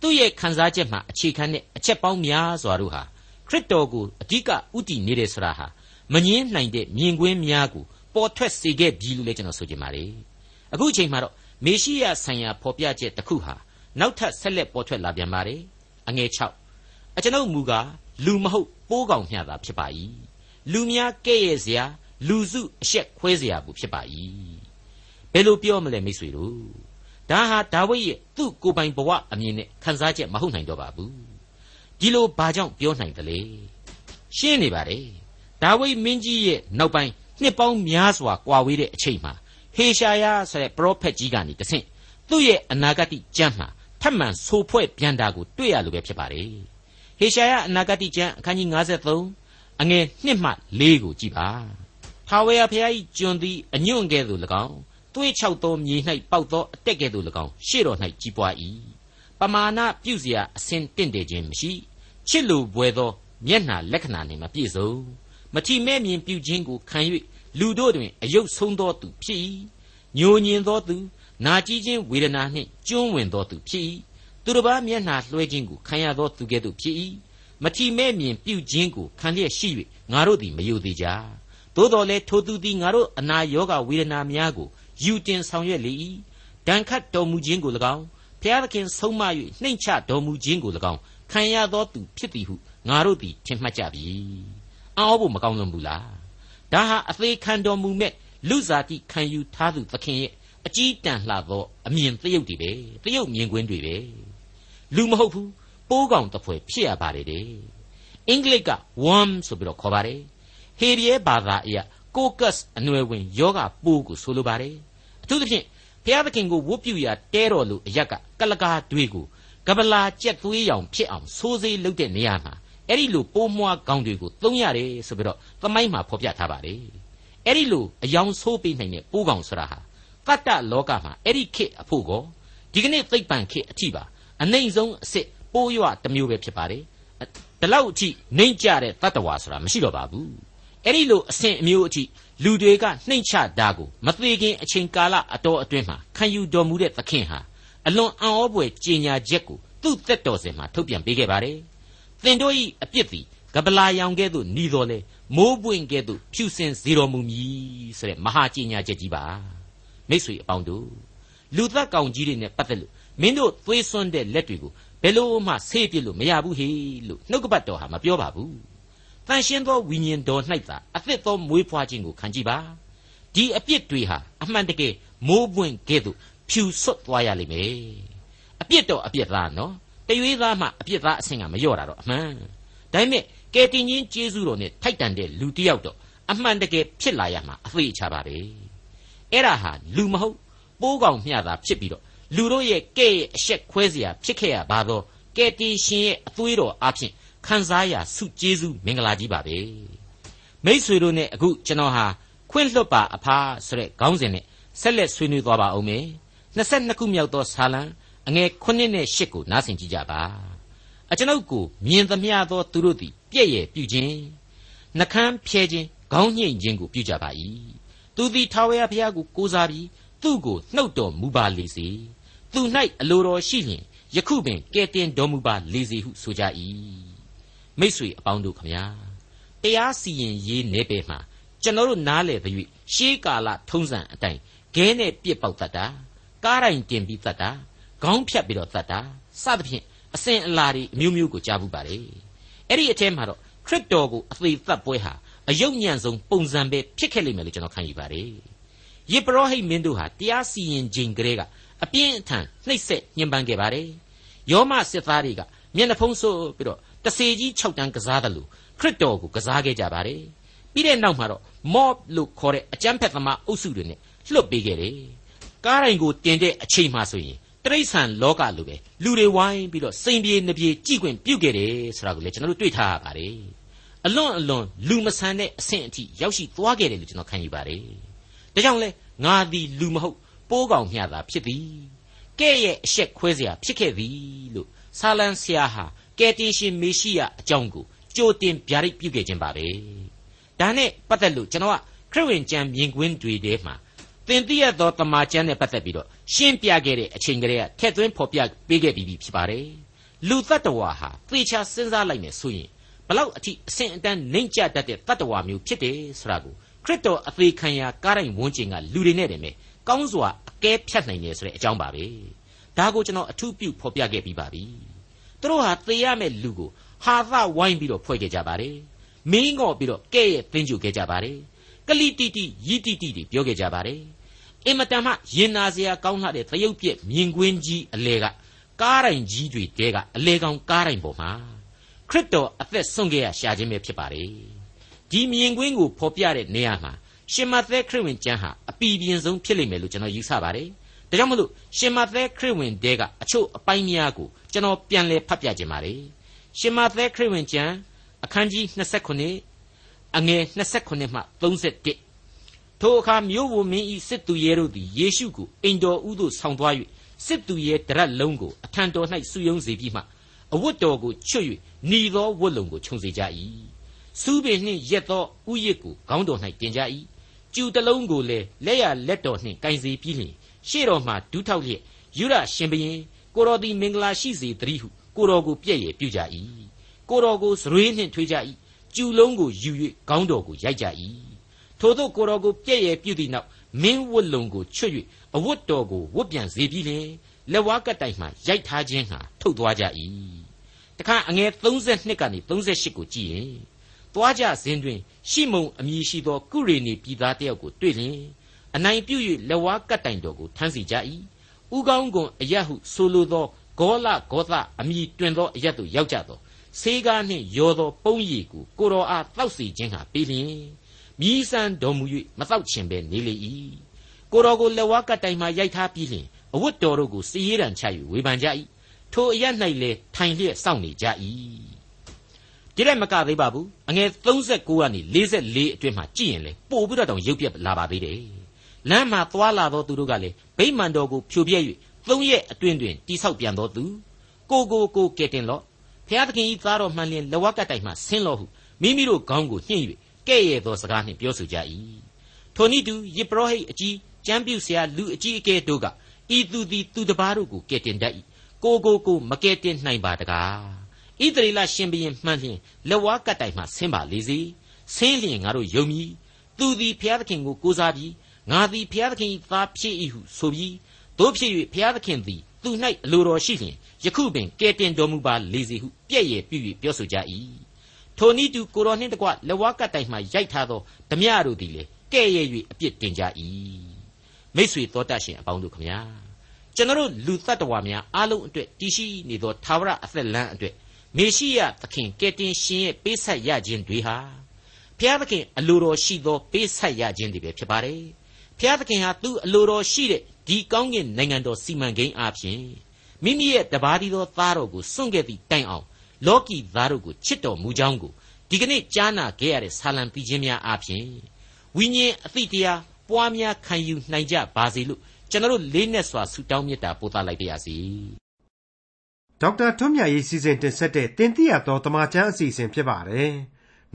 B: သူ့ရဲ့ခန်းစားချက်မှာအခြေခံတဲ့အချက်ပေါင်းများစွာတို့ဟာခရစ်တော်ကိုအဓိကဥတည်နေတယ်ဆိုတာဟာမငင်းနိုင်တဲ့မြင်ကွင်းများကို ပေါ်ထွက်စေခဲ့ပြီလို့လည်းကျွန်တော်ဆိုချင်ပါတယ်အခုအချိန်မှာတော့မေရှိယဆိုင်ရာဖော်ပြချက်တစ်ခုဟာနောက်ထပ်ဆက်လက်ပေါ်ထွက်လာပြန်ပါတယ်အငယ်6အကျွန်ုပ်မူကားလူမဟုတ်ပိုးကောင်မျှတာဖြစ်ပါ၏လူများကဲ့ရဲ့စရာလူစုအဆက်ခွဲစရာဘူးဖြစ်ပါ၏ဘယ်လိုပြောမလဲမိတ်ဆွေတို့ဒါဟာဒါဝိဒ်ရဲ့သူ့ကိုယ်ပိုင်ဘဝအမြင်နဲ့ခံစားချက်မဟုတ်နိုင်တော့ပါဘူးဒီလိုဘာကြောင့်ပြောနိုင်တယ်လဲရှင်းနေပါတယ်ဒါဝိဒ်မင်းကြီးရဲ့နောက်ပိုင်း နှစ်ပေါင်းများစွာကွာဝေးတဲ့အချိန်မှာ ဟေရှာယဆိုတဲ့ပရောဖက်ကြီးကနေတဆင့်သူ့ရဲ့အနာဂတ်ကျမ်းမှာထပ်မံဆိုဖွဲ့ပြန်တာကိုတွေ့ရလို့ပဲဖြစ်ပါတယ်ဟေရှာယအနာဂတ်ကျမ်းအခန်းကြီး53အငယ်1မှ4ကိုကြည့်ပါထာဝရဘုရား၏ကျွန်သည်အညွန့်ကဲ့သို့၎င်းသွေးချောက်သောမြေ၌ပေါက်သောအတက်ကဲ့သို့၎င်းရှေ့တော်၌ကြီးပွား၏ပမာဏပြုเสียအစဉ်တင့်တယ်ခြင်းမရှိချစ်လိုပွေသောမျက်နှာလက္ခဏာနှင့်မပြည့်စုံ မထီမဲ့မြင်ပြုခြင်းကိုခံ၍လူတို့တွင်အယုတ်ဆုံးသောသူဖြစ်၏ညိုညင်သောသူနာကြည်ခြင်းဝေဒနာနှင့်ကျွမ်းဝင်သောသူဖြစ်၏သူတစ်ပါးမျက်နှာလွှဲခြင်းကိုခံရသောသူကဲ့သို့ဖြစ်၏မထီမဲ့မြင်ပြုခြင်းကိုခံလျက်ရှိ၍ငါတို့သည်မယုံသေးကြသို့တော်လည်းထိုသူသည်ငါတို့အနာရောဂါဝေဒနာများကိုယူတင်ဆောင်ရွက်လေ၏ဒဏ်ခတ်တော်မူခြင်းကို၎င်းဖျားသခင်ဆုံးမ၍နှိမ့်ချတော်မူခြင်းကို၎င်းခံရသောသူဖြစ်သည်ဟုငါတို့သည်ထင်မှတ်ကြပြီ အောဖို့မကောင်းလွန်ဘူးလားဒါဟာအသေးခံတော်မူမဲ့လူစားတိခံယူထားသူသခင်ရဲ့အကြီးတန်းလှသောအမြင်သရုပ်တွေပဲသရုပ်မြင်ကွင်းတွေပဲလူမဟုတ်ဘူးပိုးကောင်တစ်ဖွဲဖြစ်ရပါတယ်တဲ့အင်္ဂလိပ်က worm ဆိုပြီးတော့ခေါ်ပါတယ်ဟေရီယဘာသာအရ caucus အနွယ်ဝင်ယောဂပိုးကိုဆိုလိုပါတယ်အထူးသဖြင့်ဘုရားသခင်ကိုဝတ်ပြုရာတဲတော်လူအရက်ကကလကာတွေကိုကပလာကြက်သွေးရောင်ဖြစ်အောင်ဆိုးစေးလုပ်တဲ့နေရာမှာ အဲ့ဒီလိုပိုးမွှားကောင်းတွေကိုသုံးရတယ်ဆိုပြီးတော့သမိုင်းမှာဖော်ပြထားပါတယ်အဲ့ဒီလိုအယောင်ဆိုးပေးနိုင်တဲ့ပိုးကောင်ဆိုတာဟာတတ္တလောကမှာအဲ့ဒီခေတ်အဖို့ကောဒီကနေ့သိပ္ပံခေတ်အထိပါအနိုင်ဆုံးအစ်စ်ပိုးရွတစ်မျိုးပဲဖြစ်ပါတယ်ဒီလောက်အထိနှိမ့်ကြတဲ့တတ္တဝါဆိုတာမရှိတော့ပါဘူးအဲ့ဒီလိုအဆင့်အမျိုးအထိလူတွေကနှိမ့်ချတာကိုမသေးခင်အချိန်ကာလအတော်အတွင်းမှာခံယူတော်မူတဲ့သခင်ဟာအလွန်အံ့ဩဖွယ်ကြေညာချက်ကိုသူ့သက်တော်စင်မှာထုတ်ပြန်ပေးခဲ့ပါတယ် သင်တို့၏အပြစ်သည်ကပလာရောင်ကဲ့သို့ဤတော်လေမိုးပွင့်ကဲ့သို့ဖြူစင်စေတော်မူမည်ဆိုတဲ့မဟာကြေညာချက်ကြီးပါမိတ်ဆွေအပေါင်းတို့လူသက်ကောင်ကြီးတွေနဲ့ပတ်သက်လို့မင်းတို့သွေးစွန်းတဲ့လက်တွေကိုဘယ်လို့မှဆေးပြစ်လို့မရဘူးဟေလို့နှုတ်ကပတ်တော်ဟာမပြောပါဘူးတန်ရှင်းသောဝိညာဉ်တော်၌သာအသစ်သောမွေးဖွားခြင်းကိုခံကြည့်ပါဒီအပြစ်တွေဟာအမှန်တကယ်မိုးပွင့်ကဲ့သို့ဖြူဆွတ်သွားရလိမ့်မယ်အပြစ်တော့အပြစ်သားနော် တရွေးသားမှအပြစ်သားအဆင့်ကမလျော့တာတော့အမှန်ဒါပေမဲ့ကယ်တင်ရှင်ကျေးဇူးတော်နဲ့ထိုက်တန်တဲ့လူတစ်ယောက်တော့အမှန်တကယ်ဖြစ်လာရမှာအသေးချပါပဲအဲ့ဒါဟာလူမဟုတ်ပိုးကောင်မျှတာဖြစ်ပြီးတော့လူတို့ရဲ့ကဲ့ရဲ့အဆက်ခွဲเสียဖြစ်ခဲ့ရပါတော့ကယ်တင်ရှင်ရဲ့အသွေးတော်အဖြစ်ခံစားရဆုကျေးဇူးမင်္ဂလာကြီးပါပဲမိษွေတို့နဲ့အခုကျွန်တော်ဟာခွင့်လွတ်ပါအဖာဆိုတဲ့ခေါင်းစဉ်နဲ့ဆက်လက်ဆွေးနွေးသွားပါအောင်မယ်22ခုမြောက်သောဇာလံ အငယ်9နဲ့10ကိုနားဆင်ကြည့်ကြပါအကျွန်ုပ်ကိုမြင်သမျှသောသူတို့သည်ပြည့်ရဲ့ပြုခြင်းနှကမ်းဖြဲခြင်းခေါင်းညှိန်ခြင်းကိုပြုကြပါ၏သူသည်ထာဝရဘုရားကိုကိုးစားပြီးသူ့ကိုနှုတ်တော်မူပါလေစေသူ၌အလိုတော်ရှိလျင်ယခုပင်ကဲတင်တော်မူပါလေစေဟုဆိုကြ၏မိษွေအပေါင်းတို့ခမညာတရားစီရင်ရေးနေပေမှာကျွန်တော်တို့နားလေသရွေ့ရှေးကာလထုံးစံအတိုင်းခဲနဲ့ပြစ်ပေါက်တတ်တာကားတိုင်တင်ပြီးတတ်တာ ခေါင်းဖြတ်ပြီးတော့တတ်တာစသဖြင့်အစဉ်အလာတွေအမျိုးမျိုးကိုကြားဘူးပါတယ်အဲ့ဒီအထဲမှာတော့ခရစ်တော်ကိုအသေးသက်ပွဲဟာအယုတ်ညံ့ဆုံးပုံစံပဲဖြစ်ခဲ့လိမ့်မယ်လို့ကျွန်တော်ခံယူပါတယ်ယေပရောဟိတ်မင်းတို့ဟာတရားစီရင်ခြင်းကလေးကအပြင်းအထန်နှိပ်စက်ညှဉ်းပန်းခဲ့ပါတယ်ယောမစစ်သားတွေကမျက်နှာဖုံးဆိုးပြီးတော့တစေကြီး6တန်းကစားတယ်လို့ခရစ်တော်ကိုကစားခဲ့ကြပါတယ်ပြီးတဲ့နောက်မှာတော့ mob လို့ခေါ်တဲ့အကြမ်းဖက်သမားအုပ်စုတွေနဲ့လွတ်ပေးခဲ့တယ်ကားတိုင်ကိုတင်တဲ့အချိန်မှဆိုရင် တရိษံလောကလိုပဲလူတွေဝိုင်းပြီးတော့စိန်ပြေနှပြေကြည်ခွင့်ပြုတ်ခဲ့တယ်ဆိုတာကိုလည်းကျွန်တော်တို့တွေ့ထားရပါတယ်အလွန်အလွန်လူမဆန်တဲ့အဆင့်အထိရောက်ရှိသွားခဲ့တယ်လို့ကျွန်တော်ခံယူပါတယ်ဒါကြောင့်လဲငါသည်လူမဟုတ်ပိုးကောင်မျှတာဖြစ်သည်ကဲ့ရဲ့အဆက်ခွဲเสียဖြစ်ခဲ့သည်လို့ဆာလန်ဆရာဟာကယ်တင်ရှင်မေရှိယအကြောင်းကိုကြိုတင်ဗျာဒိတ်ပြုခဲ့ခြင်းပါပဲဒါနဲ့ပတ်သက်လို့ကျွန်တော်ကခရစ်ဝင်ကျမ်းမြင်ကွင်းတွေထဲမှာသင်သိရသောတမန်ကျမ်းနဲ့ပတ်သက်ပြီးတော့ ရှင်းပြခဲ့တဲ့အချိန်ကလေးကထက်သွင်းဖော်ပြပေးခဲ့ပြီးပြီဖြစ်ပါတယ်လူတ attva ဟာသေချာစဉ်းစားလိုက်မယ်ဆိုရင်ဘလောက်အထိအဆင့်အတန်းနှိမ့်ကျတတ်တဲ့တ attva မျိုးဖြစ်တယ်ဆိုတာကိုခရစ်တော်အသေးခံရာကားတိုင်းဝန်းကျင်ကလူတွေနဲ့တည်းမဲ့ကောင်းစွာအကဲဖြတ်နိုင်တယ်ဆိုတဲ့အကြောင်းပါပဲဒါကိုကျွန်တော်အထူးပြုဖော်ပြခဲ့ပြီးပါပြီသူတို့ဟာသေရမဲ့လူကိုဟာသဝိုင်းပြီးတော့ဖွဲ့ခဲ့ကြပါတယ်မင်းငေါ့ပြီးတော့ကဲ့ရဲ့သင်ကြုခဲ့ကြပါတယ်ကလိတိတိယီတိတိတွေပြောခဲ့ကြပါတယ် အင်မတန်မှရင်နာစရာကောင်းလှတဲ့သရုပ်ပြက်မြင်ကွင်းကြီးအလေကကားတိုင်ကြီးတွေတဲကအလေကောင်ကားတိုင်ပေါ်မှာခရစ်တော်အသက်ဆုံးခဲ့ရရှာခြင်းပဲဖြစ်ပါတယ်ဒီမြင်ကွင်းကိုဖော်ပြတဲ့နေရာမှာရှင်မသက်ခရစ်ဝင်ကျမ်းဟာအပီပြင်းဆုံးဖြစ်လိမ့်မယ်လို့ကျွန်တော်ယူဆပါတယ်ဒါကြောင့်မလို့ရှင်မသက်ခရစ်ဝင်တဲကအချို့အပိုင်းများကိုကျွန်တော်ပြန်လည်ဖတ်ပြခြင်းပါတယ်ရှင်မသက်ခရစ်ဝင်ကျမ်းအခန်းကြီး29အငယ်29မှ31 ထိုအခါမြို့ဝန်မင်းဤစစ်သူရဲတို့သည်ယေရှုကိုအိမ်တော်ဦးသို့ဆောင်သွား၍စစ်သူရဲတရက်လုံးကိုအထံတော်၌စုယုံစေပြီးမှအဝတ်တော်ကိုချွတ်၍หนีသောဝတ်လုံကိုခြုံစေကြ၏စူးပင်နှင့်ရက်သောဥယျစ်ကိုခေါင်းတော်၌တင်ကြ၏ကျူတလုံးကိုလည်းလက်ရလက်တော်နှင့်ကင်စေပြီးလျှင်ရှေ့တော်မှဒူးထောက်လျက်ယူရရှင်ဘရင်ကိုတော်သည်မင်္ဂလာရှိစေတည်းဟုကိုတော်ကိုပြည့်ရပြုကြ၏ကိုတော်ကိုစရွေးနှင့်ထွေးကြ၏ကျူလုံးကိုယူ၍ခေါင်းတော်ကိုရိုက်ကြ၏ ထို့သောကိုတော်ကိုပြည့်ရပြုသည့်နောက်မင်းဝတ်လုံကိုချွတ်၍အဝတ်တော်ကိုဝတ်ပြန်စေပြီးလျှင်လက်ဝါးကတိုင်မှရိုက်ထားခြင်းဟာထုတ်သွားကြ၏တခါအငယ်32ကနေ38ကိုကြည့်ရင်သွားကြစဉ်တွင်ရှိမုန်အမည်ရှိသောကုရေနေပြည်သားတယောက်ကိုတွေ့လျင်အနိုင်ပြု၍လက်ဝါးကတိုင်တော်ကိုထမ်းစီကြ၏ဥကောင်းကွန်အရဟုဆိုလိုသောဂောလဂောသအမည်တွင်သောအရသို့ရောက်ကြသောဆေးကားနှင့်ရောသောပုံးရည်ကိုကိုတော်အားတောက်စီခြင်းဟာပေးလျင် မြည်ဆန်းတော်မူ၍မတောက်ချင်ပဲနေလေ၏ကိုတော်ကိုလက်ဝါးကတိုင်မှရိုက်ထားပြီးလျင်အဝတ်တော်တို့ကိုစီးရန်ချ၍ဝေဖန်ကြ၏ထိုအရ၌လေထိုင်လျက်စောင့်နေကြ၏ဒီလည်းမကသေးပါဘူးအငယ်39ကနေ44အတွင်းမှာကြည့်ရင်လေပို့ပြီးတော့တောင်ရုပ်ပြက်လာပါသေးတယ်လမ်းမှာသွာလာသောသူတို့ကလည်းဗိမာန်တော်ကိုဖြိုပြဲ၍သုံးရက်အတွင်းတွင်တိဆောက်ပြန်တော်သူကိုကိုကိုကဲတင်လော့ဖျားသခင်ဤသားတော်မှန်လျင်လဝကတိုင်မှဆင်းလော့ဟုမိမိတို့ခေါင်းကိုညှိ့၍ ကဲ့ရဲ့သောစကားနှင့်ပြောဆိုကြ၏ထိုနည်းတူယေဘရဟိတ်အကြီးကျမ်းပြုဆရာလူအကြီးအကဲတို့ကဤသူသည်သူတပားတို့ကိုကဲ့တင်တတ်၏ကိုကိုကိုမကဲ့တင်နိုင်ပါတကားဣသရေလရှင်ဘရင်မှန်လျင်လက်ဝါးကတိုင်မှဆင်းပါလေစေဆင်းလျင်ငါတို့ယုံမည်သူသည်ဖျားသခင်ကိုကိုးစားပြီးငါသည်ဖျားသခင်၏သားဖြစ်၏ဟုဆိုပြီးတို့ဖြစ်၍ဖျားသခင်သည်သူ၌အလိုတော်ရှိလျင်ယခုပင်ကဲတင်တော်မူပါလေစေဟုပြည့်ရဲ့ပြု၍ပြောဆိုကြ၏ ထိုနည်းတူကိုတော်နှင့်တကွလက်ဝါးကတိုင်မှရိုက်ထားသောဓမြတို့သည်လေကဲ့ရဲ့၍အပြစ်တင်ကြ၏မိษွေတော်တတ်ရှင်အပေါင်းတို့ခမညာကျွန်တော်လူတ attva များအားလုံးအတွက်တည်ရှိနေသောသာဝရအသက်လမ်းအတွက်မေရှိယသခင်ကယ်တင်ရှင်ရဲ့ပေးဆက်ရခြင်းတွေဟာဘုရားသခင်အလိုတော်ရှိသောပေးဆက်ရခြင်းတွေပဲဖြစ်ပါတယ်ဘုရားသခင်ဟာသူ့အလိုတော်ရှိတဲ့ဒီကောင်းကင်နိုင်ငံတော်စီမံကိန်းအပြင်မိမိရဲ့တပါးဒီသောသားတော်ကိုစွန့်ခဲ့သည့်တိုင်အောင် လောကီသားတို့ကိုချစ်တော်မူကြောင်းကိုဒီကနေ့ကြားနာခဲ့ရတဲ့ဆာလံပီခြင်းများအပြင်ဝိညာဉ်အသိတရားပွားများခံယူနိုင်ကြပါစေလို့ကျွန်တော်လေးနဲ့စွာဆုတောင်းမေတ္တာပို့သလိုက်ပါရစေ
A: ဒေါက်တာထွန်းမြတ်ရေးစီစဉ်တင်ဆက်တဲ့တင်ပြတော်တမချန်းအစီအစဉ်ဖြစ်ပါတယ်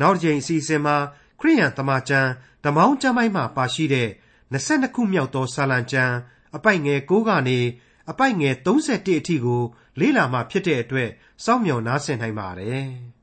A: နောက်တစ်ချိန်အစီအစဉ်မှာခရိယန်တမချန်းဓမောင်းကျမ်းပိုင်းမှာပါရှိတဲ့22ခုမြောက်သောဆာလံကျမ်းအပိုက်ငယ်6ကနေအပိုက်ငယ်31အထိကိုလေ့လာမှဖြစ်တဲ့အတွက် စောင့်မျှော်နားဆင်နိုင်ပါတယ်။